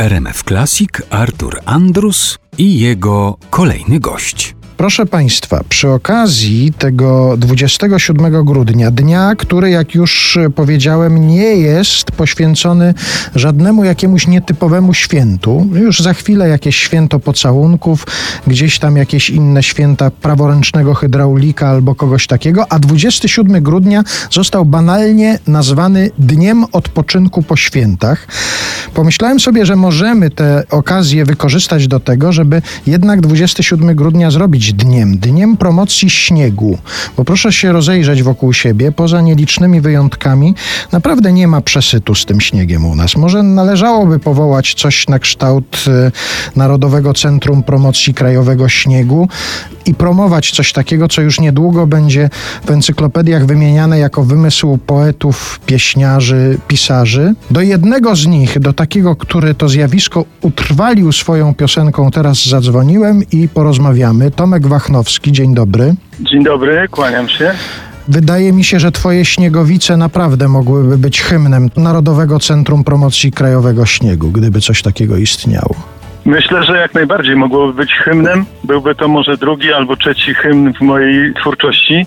RMF Classic Artur Andrus i jego kolejny gość. Proszę Państwa, przy okazji tego 27 grudnia, dnia, który, jak już powiedziałem, nie jest poświęcony żadnemu jakiemuś nietypowemu świętu, już za chwilę jakieś święto pocałunków, gdzieś tam jakieś inne święta praworęcznego hydraulika albo kogoś takiego, a 27 grudnia został banalnie nazwany Dniem Odpoczynku po Świętach. Pomyślałem sobie, że możemy tę okazję wykorzystać do tego, żeby jednak 27 grudnia zrobić dniem, dniem promocji śniegu. Bo proszę się rozejrzeć wokół siebie, poza nielicznymi wyjątkami, naprawdę nie ma przesytu z tym śniegiem u nas. Może należałoby powołać coś na kształt y, Narodowego Centrum Promocji Krajowego Śniegu i promować coś takiego, co już niedługo będzie w encyklopediach wymieniane jako wymysł poetów, pieśniarzy, pisarzy. Do jednego z nich, do takiego, który to zjawisko utrwalił swoją piosenką, teraz zadzwoniłem i porozmawiamy. Tomek Wachnowski, dzień dobry. Dzień dobry, kłaniam się. Wydaje mi się, że twoje śniegowice naprawdę mogłyby być hymnem Narodowego Centrum Promocji Krajowego Śniegu, gdyby coś takiego istniało. Myślę, że jak najbardziej mogłoby być hymnem. Byłby to może drugi albo trzeci hymn w mojej twórczości.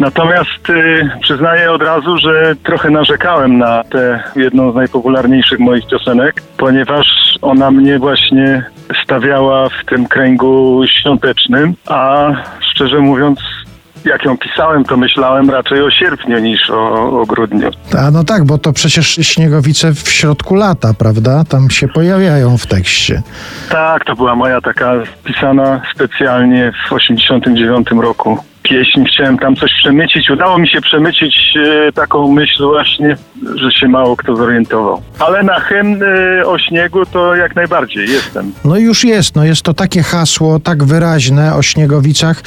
Natomiast y, przyznaję od razu, że trochę narzekałem na tę jedną z najpopularniejszych moich piosenek, ponieważ ona mnie właśnie stawiała w tym kręgu świątecznym, a szczerze mówiąc jak ją pisałem, to myślałem raczej o sierpniu niż o, o grudniu. A no tak, bo to przecież śniegowice w środku lata, prawda? Tam się pojawiają w tekście. Tak, to była moja taka pisana specjalnie w 89 roku pieśń, chciałem tam coś przemycić. Udało mi się przemycić e, taką myśl właśnie, że się mało kto zorientował. Ale na hymn e, o śniegu to jak najbardziej jestem. No już jest, no jest to takie hasło, tak wyraźne o śniegowicach.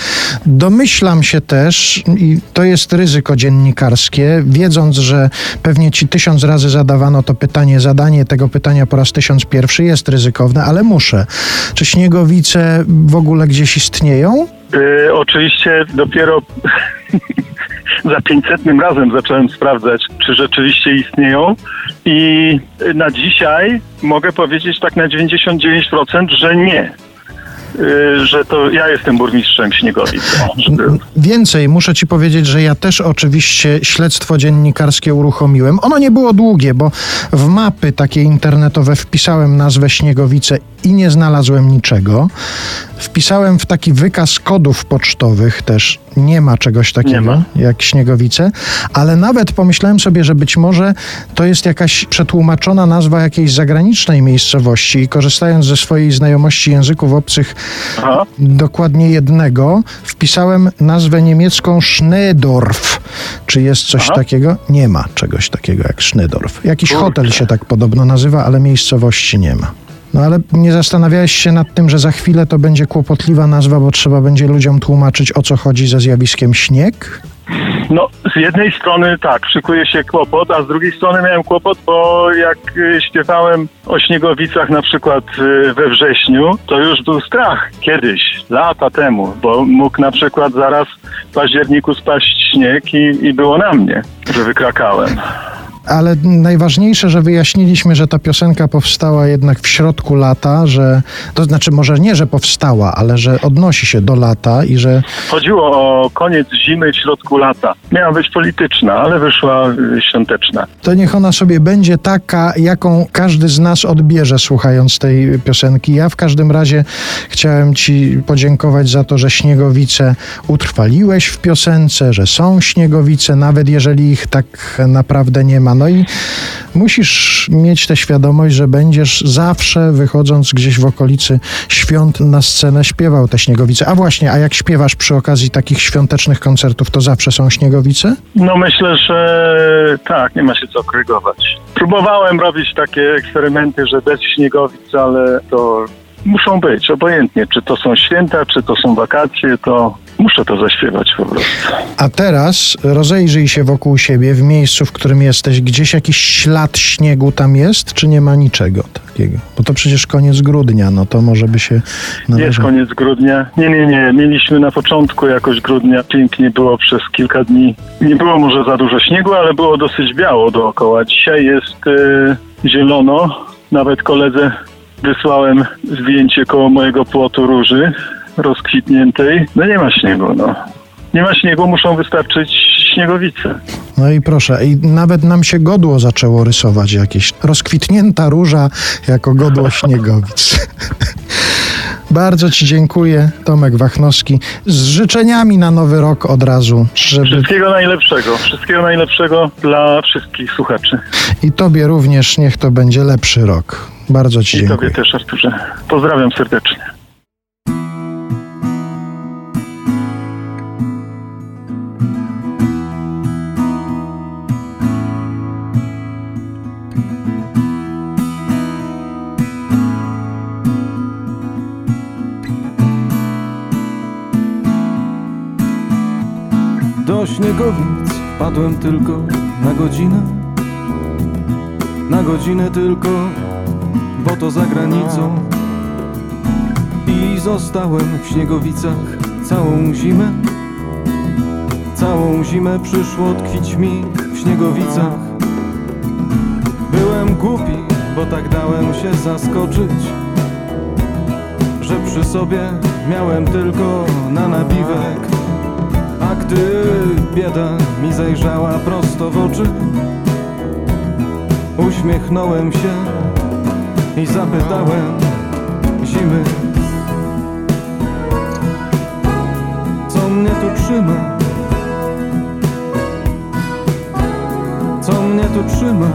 Domyślam się też, i to jest ryzyko dziennikarskie, wiedząc, że pewnie ci tysiąc razy zadawano to pytanie, zadanie tego pytania po raz tysiąc pierwszy jest ryzykowne, ale muszę. Czy śniegowice w ogóle gdzieś istnieją? Y, oczywiście dopiero za 500 razem zacząłem sprawdzać, czy rzeczywiście istnieją i na dzisiaj mogę powiedzieć tak na 99%, że nie. Y, że to ja jestem burmistrzem Śniegowic. Więcej, muszę ci powiedzieć, że ja też oczywiście śledztwo dziennikarskie uruchomiłem. Ono nie było długie, bo w mapy takie internetowe wpisałem nazwę Śniegowice i nie znalazłem niczego. Wpisałem w taki wykaz kodów pocztowych też. Nie ma czegoś takiego ma. jak Śniegowice, ale nawet pomyślałem sobie, że być może to jest jakaś przetłumaczona nazwa jakiejś zagranicznej miejscowości i korzystając ze swojej znajomości języków obcych Aha. dokładnie jednego, wpisałem nazwę niemiecką Schnedorf. Czy jest coś Aha. takiego? Nie ma czegoś takiego jak Schnedorf. Jakiś Kurczę. hotel się tak podobno nazywa, ale miejscowości nie ma. No ale nie zastanawiałeś się nad tym, że za chwilę to będzie kłopotliwa nazwa, bo trzeba będzie ludziom tłumaczyć, o co chodzi ze zjawiskiem śnieg? No, z jednej strony tak, szykuje się kłopot, a z drugiej strony miałem kłopot, bo jak y, śpiewałem o śniegowicach na przykład y, we wrześniu, to już był strach kiedyś, lata temu, bo mógł na przykład zaraz w październiku spaść śnieg i, i było na mnie, że wykrakałem ale najważniejsze, że wyjaśniliśmy, że ta piosenka powstała jednak w środku lata, że to znaczy może nie, że powstała, ale że odnosi się do lata i że. Chodziło o koniec zimy w środku lata. Miała być polityczna, ale wyszła y, świąteczna. To niech ona sobie będzie taka, jaką każdy z nas odbierze słuchając tej piosenki. Ja w każdym razie chciałem Ci podziękować za to, że śniegowice utrwaliłeś w piosence, że są śniegowice, nawet jeżeli ich tak naprawdę nie ma. No i musisz mieć tę świadomość, że będziesz zawsze wychodząc gdzieś w okolicy świąt na scenę śpiewał te śniegowice. A właśnie, a jak śpiewasz przy okazji takich świątecznych koncertów, to zawsze są śniegowice? No myślę, że tak, nie ma się co krygować. Próbowałem robić takie eksperymenty, że bez śniegowic, ale to muszą być, obojętnie, czy to są święta, czy to są wakacje, to muszę to zaśpiewać po prostu. A teraz rozejrzyj się wokół siebie w miejscu, w którym jesteś. Gdzieś jakiś ślad śniegu tam jest, czy nie ma niczego takiego? Bo to przecież koniec grudnia, no to może by się... Jest koniec grudnia. Nie, nie, nie. Mieliśmy na początku jakoś grudnia. Pięknie było przez kilka dni. Nie było może za dużo śniegu, ale było dosyć biało dookoła. Dzisiaj jest yy, zielono. Nawet koledze wysłałem zdjęcie koło mojego płotu róży rozkwitniętej. No nie ma śniegu, no. Nie ma śniegu, muszą wystarczyć śniegowice. No i proszę, i nawet nam się godło zaczęło rysować jakieś. Rozkwitnięta róża jako godło śniegowic. Bardzo Ci dziękuję, Tomek Wachnowski. Z życzeniami na nowy rok od razu, żeby Wszystkiego najlepszego. Wszystkiego najlepszego dla wszystkich słuchaczy. i Tobie również niech to będzie lepszy rok. Bardzo Ci I dziękuję. tobie też, Arturze. Pozdrawiam serdecznie. Do Śniegowic wpadłem tylko na godzinę Na godzinę tylko, bo to za granicą. I zostałem w Śniegowicach całą zimę. Całą zimę przyszło tkwić mi w Śniegowicach. Byłem głupi, bo tak dałem się zaskoczyć Że przy sobie miałem tylko na napiwek. A gdy bieda mi zajrzała prosto w oczy Uśmiechnąłem się i zapytałem zimy Co mnie tu trzyma? Co mnie tu trzyma?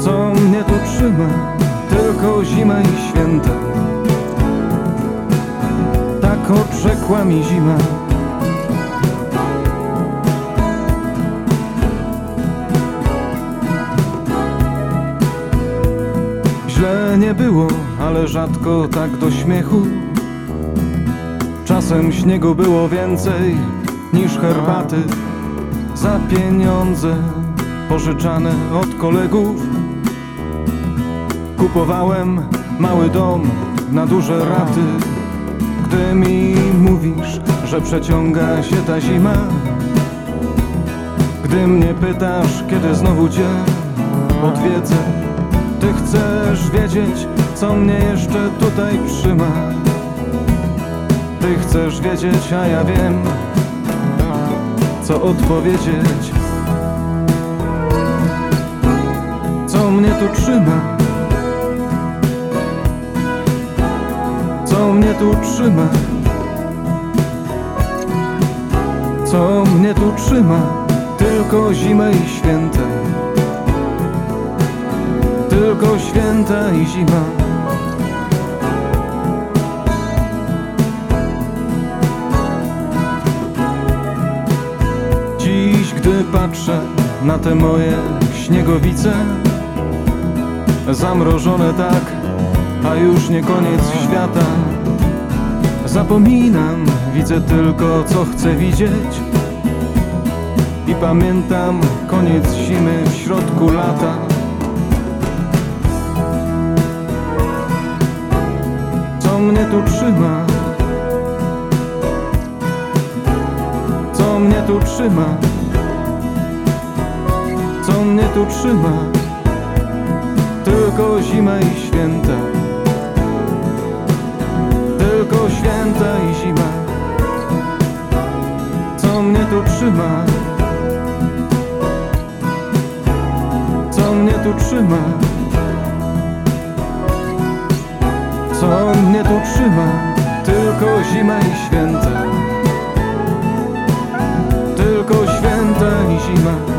Co mnie tu trzyma? Tylko zima i święta tak odrzekła mi zima. Nie było, ale rzadko tak do śmiechu. Czasem śniegu było więcej niż herbaty za pieniądze pożyczane od kolegów. Kupowałem mały dom na duże raty. Gdy mi mówisz, że przeciąga się ta zima Gdy mnie pytasz, kiedy znowu cię odwiedzę Ty chcesz wiedzieć, co mnie jeszcze tutaj trzyma Ty chcesz wiedzieć, a ja wiem, co odpowiedzieć Co mnie tu trzyma Co mnie tu trzyma? Co mnie tu trzyma? Tylko zima i święta Tylko święta i zima. Dziś, gdy patrzę na te moje śniegowice Zamrożone tak, a już nie koniec świata. Zapominam, widzę tylko co chcę widzieć I pamiętam koniec zimy w środku lata mnie tu trzyma? Co mnie tu trzyma? Co mnie tu trzyma? Tylko zima i święta Tylko święta i zima Co mnie tu trzyma? Co mnie tu trzyma? Co mnie tu trzyma? Tylko zima i święta Tylko święta i zima